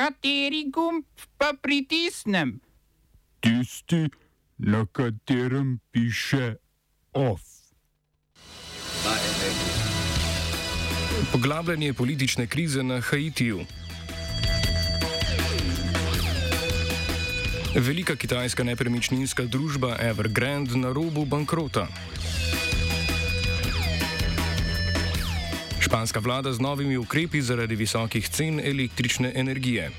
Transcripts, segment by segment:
Kateri gumb pa pritisnem? Tisti, na katerem piše OF. Poglabljanje politične krize na Haitiju. Velika kitajska nepremičninska družba Evergrande na robu bankrota. Španska vlada z novimi ukrepi zaradi visokih cen električne energije.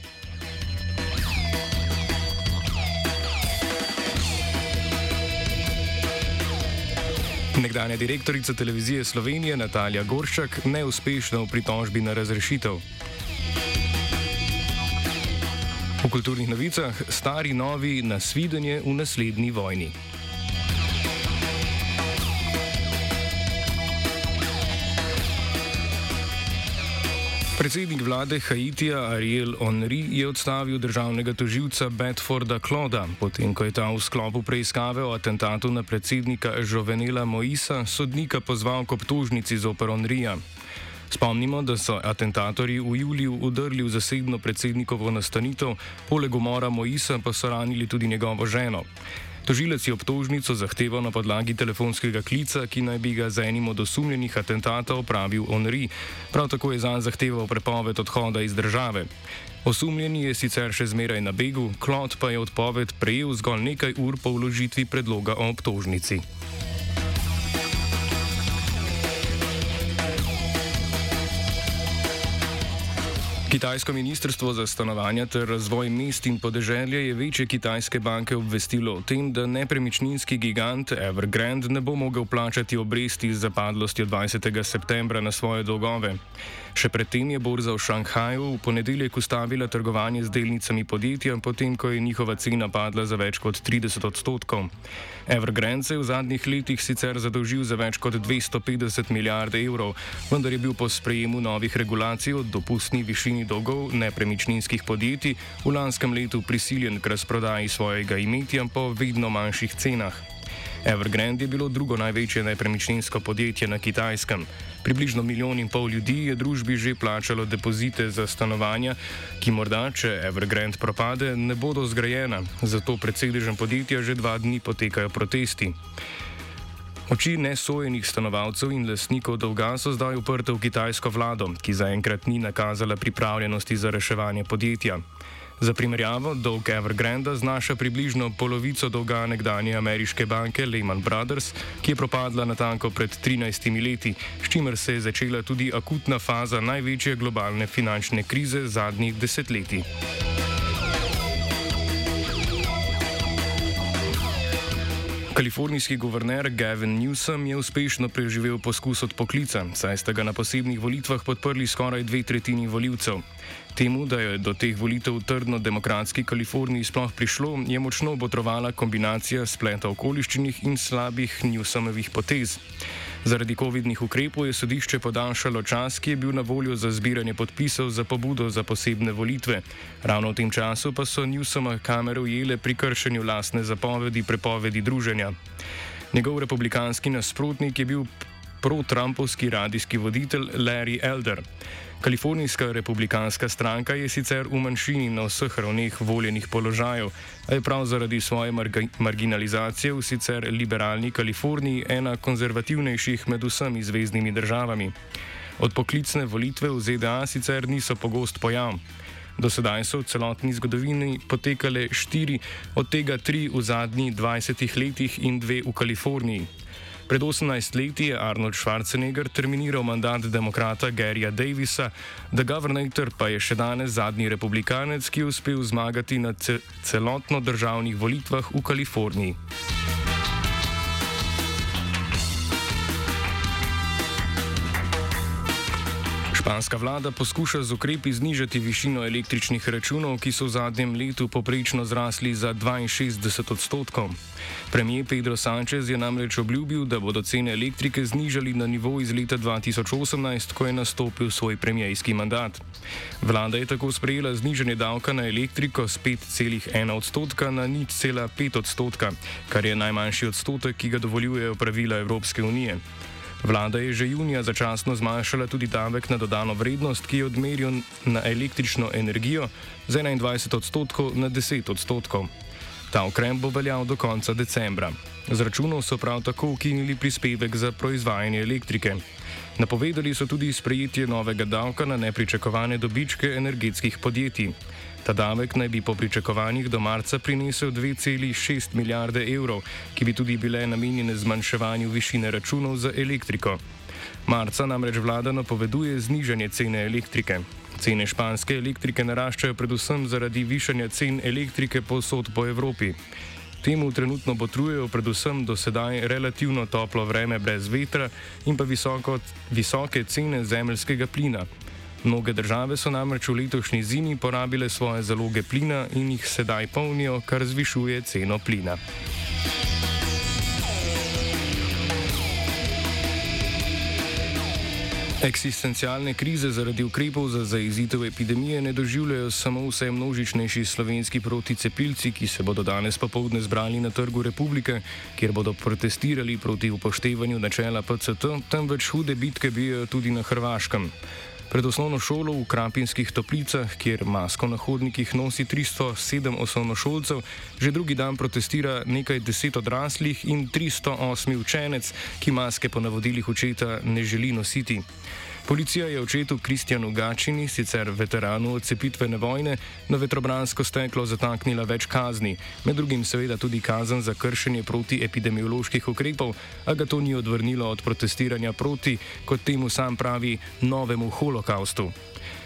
Nekdanja direktorica televizije Slovenije Natalija Gorščak neuspešna v pritožbi na razrešitev. V kulturnih novicah stari novi nasvidenje v naslednji vojni. Predsednik vlade Haitija Ariel Henry je odstavil državnega toživca Bedforda Kloda, potem ko je ta v sklopu preiskave o atentatu na predsednika Jovenela Moisa sodnika pozval k obtožnici zoper Henryja. Spomnimo, da so atentatorji v juliju udrli v zasebno predsednikovo nastanitev, poleg umora Moisa pa so ranili tudi njegovo ženo. Tožilec je obtožnico zahteval na podlagi telefonskega klica, ki naj bi ga z enim od osumljenih atentatov opravil Henry. Prav tako je zanj zahteval prepoved odhoda iz države. Osumljeni je sicer še zmeraj na begu, Klot pa je odpoved prejel zgolj nekaj ur po vložitvi predloga o obtožnici. Kitajsko ministrstvo za stanovanja ter razvoj mest in podeželje je večje kitajske banke obvestilo o tem, da nepremičninski gigant Evergrande ne bo mogel plačati obresti z zapadlostjo 20. septembra na svoje dolgove. Še predtem je borza v Šanghaju v ponedeljek ustavila trgovanje z delnicami podjetja, potem ko je njihova cena padla za več kot 30 odstotkov. Evergrande se je v zadnjih letih sicer zadolžil za več kot 250 milijard evrov, vendar je bil po sprejemu novih regulacij od dopustni višini dolgov nepremičninskih podjetij v lanskem letu prisiljen k razprodaji svojega imetja po vedno manjših cenah. Evergrande je bilo drugo največje nepremičninsko podjetje na kitajskem. Približno milijon in pol ljudi je družbi že plačalo depozite za stanovanja, ki morda, če Evergrande propade, ne bodo zgrajena, zato pred sedežem podjetja že dva dni potekajo protesti. Oči nesojenih stanovalcev in lastnikov dolga so zdaj uprte v kitajsko vlado, ki zaenkrat ni nakazala pripravljenosti za reševanje podjetja. Za primerjavo, dolg Evergrande znaša približno polovico dolga nekdanje ameriške banke Lehman Brothers, ki je propadla na tanko pred 13 leti, s čimer se je začela tudi akutna faza največje globalne finančne krize zadnjih desetletij. Kalifornijski guverner Gavin Newsom je uspešno preživel poskus odpoklica, saj sta ga na posebnih volitvah podprli skoraj dve tretjini voljivcev. Temu, da je do teh volitev v trdno demokratski Kaliforniji sploh prišlo, je močno obotrovala kombinacija spleta okoliščin in slabih Newsomovih potez. Zaradi COVID-nih ukrepov je sodišče podaljšalo čas, ki je bil na voljo za zbiranje podpisov za pobudo za posebne volitve. Ravno v tem času pa so Newsoma kamere ujele pri kršenju lastne zapovedi prepovedi druženja. Njegov republikanski nasprotnik je bil pro-trumpovski radijski voditelj Larry Elder. Kalifornijska republikanska stranka je sicer v manjšini na vseh ravneh voljenih položajev, a je prav zaradi svoje marga, marginalizacije v sicer liberalni Kaliforniji ena konzervativnejših med vsemi zvezdnimi državami. Odpoklicne volitve v ZDA sicer niso pogost pojav. Do sedaj so v celotni zgodovini potekale štiri, od tega tri v zadnjih 20 letih in dve v Kaliforniji. Pred 18 leti je Arnold Schwarzenegger terminiral mandat demokrata Garyja Davisa, The Governator pa je še danes zadnji republikanec, ki je uspel zmagati na celotno državnih volitvah v Kaliforniji. Španska vlada poskuša z ukrepi znižati višino električnih računov, ki so v zadnjem letu poprečno zrasli za 62 odstotkov. Premijer Pedro Sanchez je namreč obljubil, da bodo cene elektrike znižali na nivo iz leta 2018, ko je nastopil svoj premijski mandat. Vlada je tako sprejela znižanje davka na elektriko z 5,1 odstotka na nič cela 5 odstotka, kar je najmanjši odstotek, ki ga dovoljujejo pravila Evropske unije. Vlada je že junija začasno zmanjšala tudi davek na dodano vrednost, ki je odmerjen na električno energijo z 21 odstotkov na 10 odstotkov. Ta ukrep bo veljal do konca decembra. Z računov so prav tako ukinili prispevek za proizvajanje elektrike. Napovedali so tudi sprejetje novega davka na nepričakovane dobičke energetskih podjetij. Ta davek naj bi po pričakovanjih do marca prinesel 2,6 milijarde evrov, ki bi tudi bile namenjene zmanjševanju višine računov za elektriko. Marca namreč vlada napoveduje znižanje cene elektrike. Cene španske elektrike naraščajo predvsem zaradi višanja cen elektrike posod po Evropi. Temu trenutno potrujejo predvsem do sedaj relativno toplo vreme brez vetra in pa visoko, visoke cene zemljskega plina. Mnoge države so namreč v letošnji zimi porabile svoje zaloge plina in jih sedaj polnijo, kar zvišuje ceno plina. Eksistencialne krize zaradi ukrepov za zaizitev epidemije ne doživljajo samo vse množičnejši slovenski proticepilci, ki se bodo danes popovdne zbrali na trgu republike, kjer bodo protestirali proti upoštevanju načela PCT, temveč hude bitke bijajo tudi na Hrvaškem. Pred osnovno šolo v Krapinskih toplicah, kjer masko na hodnikih nosi 307 osnovnošolcev, že drugi dan protestira nekaj deset odraslih in 308 učenec, ki maske po navodilih očeta ne želi nositi. Policija je očetu Kristjanu Gačini, sicer veteranu odcepitvene vojne, na vetrobransko steklo zataknila več kazni, med drugim seveda tudi kazen za kršenje proti epidemioloških ukrepov, a ga to ni odvrnilo od protestiranja proti, kot temu sam pravi, novemu holokaustu.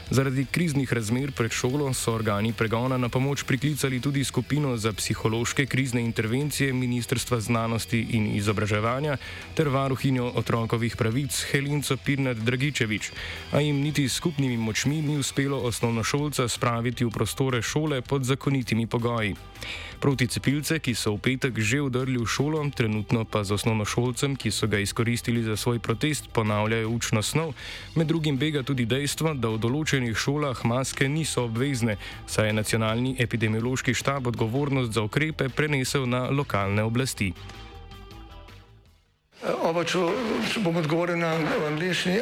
Zaradi kriznih razmer pred šolo so organi pregona na pomoč priklicali tudi skupino za psihološke krizne intervencije Ministrstva znanosti in izobraževanja ter varuhinjo otrokovih pravic Helinco Pirnat Dragičevič, a jim niti skupnimi močmi ni uspelo osnovnošolca spraviti v prostore šole pod zakonitimi pogoji. Proti cepilce, ki so v petek že vdrli v šolo, trenutno pa z osnovnošolcem, ki so ga izkoristili za svoj protest, ponavljajo učno snov, med drugim bega tudi dejstvo, da v določenih šolah maske niso obvezne, saj je nacionalni epidemiološki štab odgovornost za ukrepe prenesel na lokalne oblasti. Oba, če, če bom odgovoril na angliški.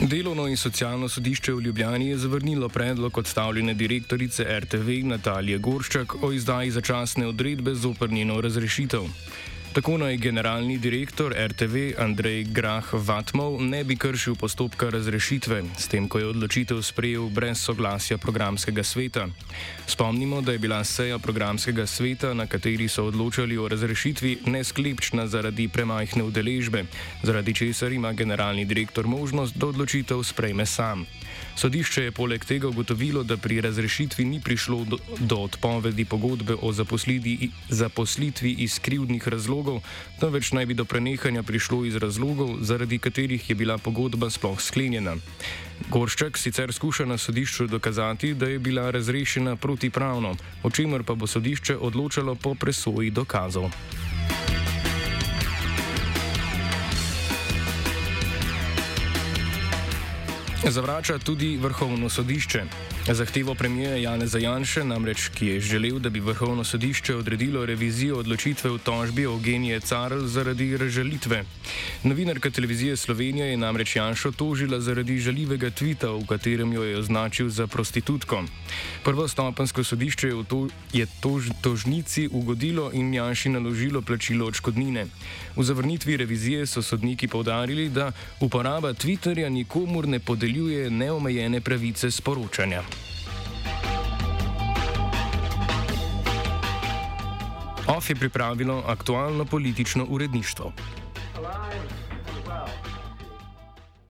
Delovno in socialno sodišče v Ljubljani je zavrnilo predlog odstavljene direktorice RTV Natalije Gorščak o izdaji začasne odredbe zoper njeno razrešitev. Tako naj generalni direktor RTV Andrej Grah Vatmov ne bi kršil postopka razrešitve, s tem, ko je odločitev sprejel brez soglasja programskega sveta. Spomnimo, da je bila seja programskega sveta, na kateri so odločali o razrešitvi, nesklepčna zaradi premajhne udeležbe, zaradi česar ima generalni direktor možnost, da odločitev sprejme sam. Sodišče je poleg tega ugotovilo, da pri razrešitvi ni prišlo do, do odpovedi pogodbe o zaposlitvi, iz krivdnih razlogov, temveč naj bi do prenehanja prišlo iz razlogov, zaradi katerih je bila pogodba sploh sklenjena. Gorščak sicer skuša na sodišču dokazati, da je bila razrešena protipravno, o čemer pa bo sodišče odločalo po presoji dokazov. Zavrača tudi vrhovno sodišče. Zahtevo premijeja Janeza Janše namreč, ki je želel, da bi vrhovno sodišče odredilo revizijo odločitve v tožbi Evgenije Carl zaradi razžalitve. Novinarka televizije Slovenija je namreč Janšo tožila zaradi žaljivega tvita, v katerem jo je označil za prostitutko. Prvostopensko sodišče je, to, je tož, tožnici ugodilo in Janši naložilo plačilo odškodnine. V zavrnitvi revizije so sodniki povdarili, da uporaba Twitterja nikomur ne podeljuje neomejene pravice sporočanja. OF je pripravilo aktualno politično uredništvo.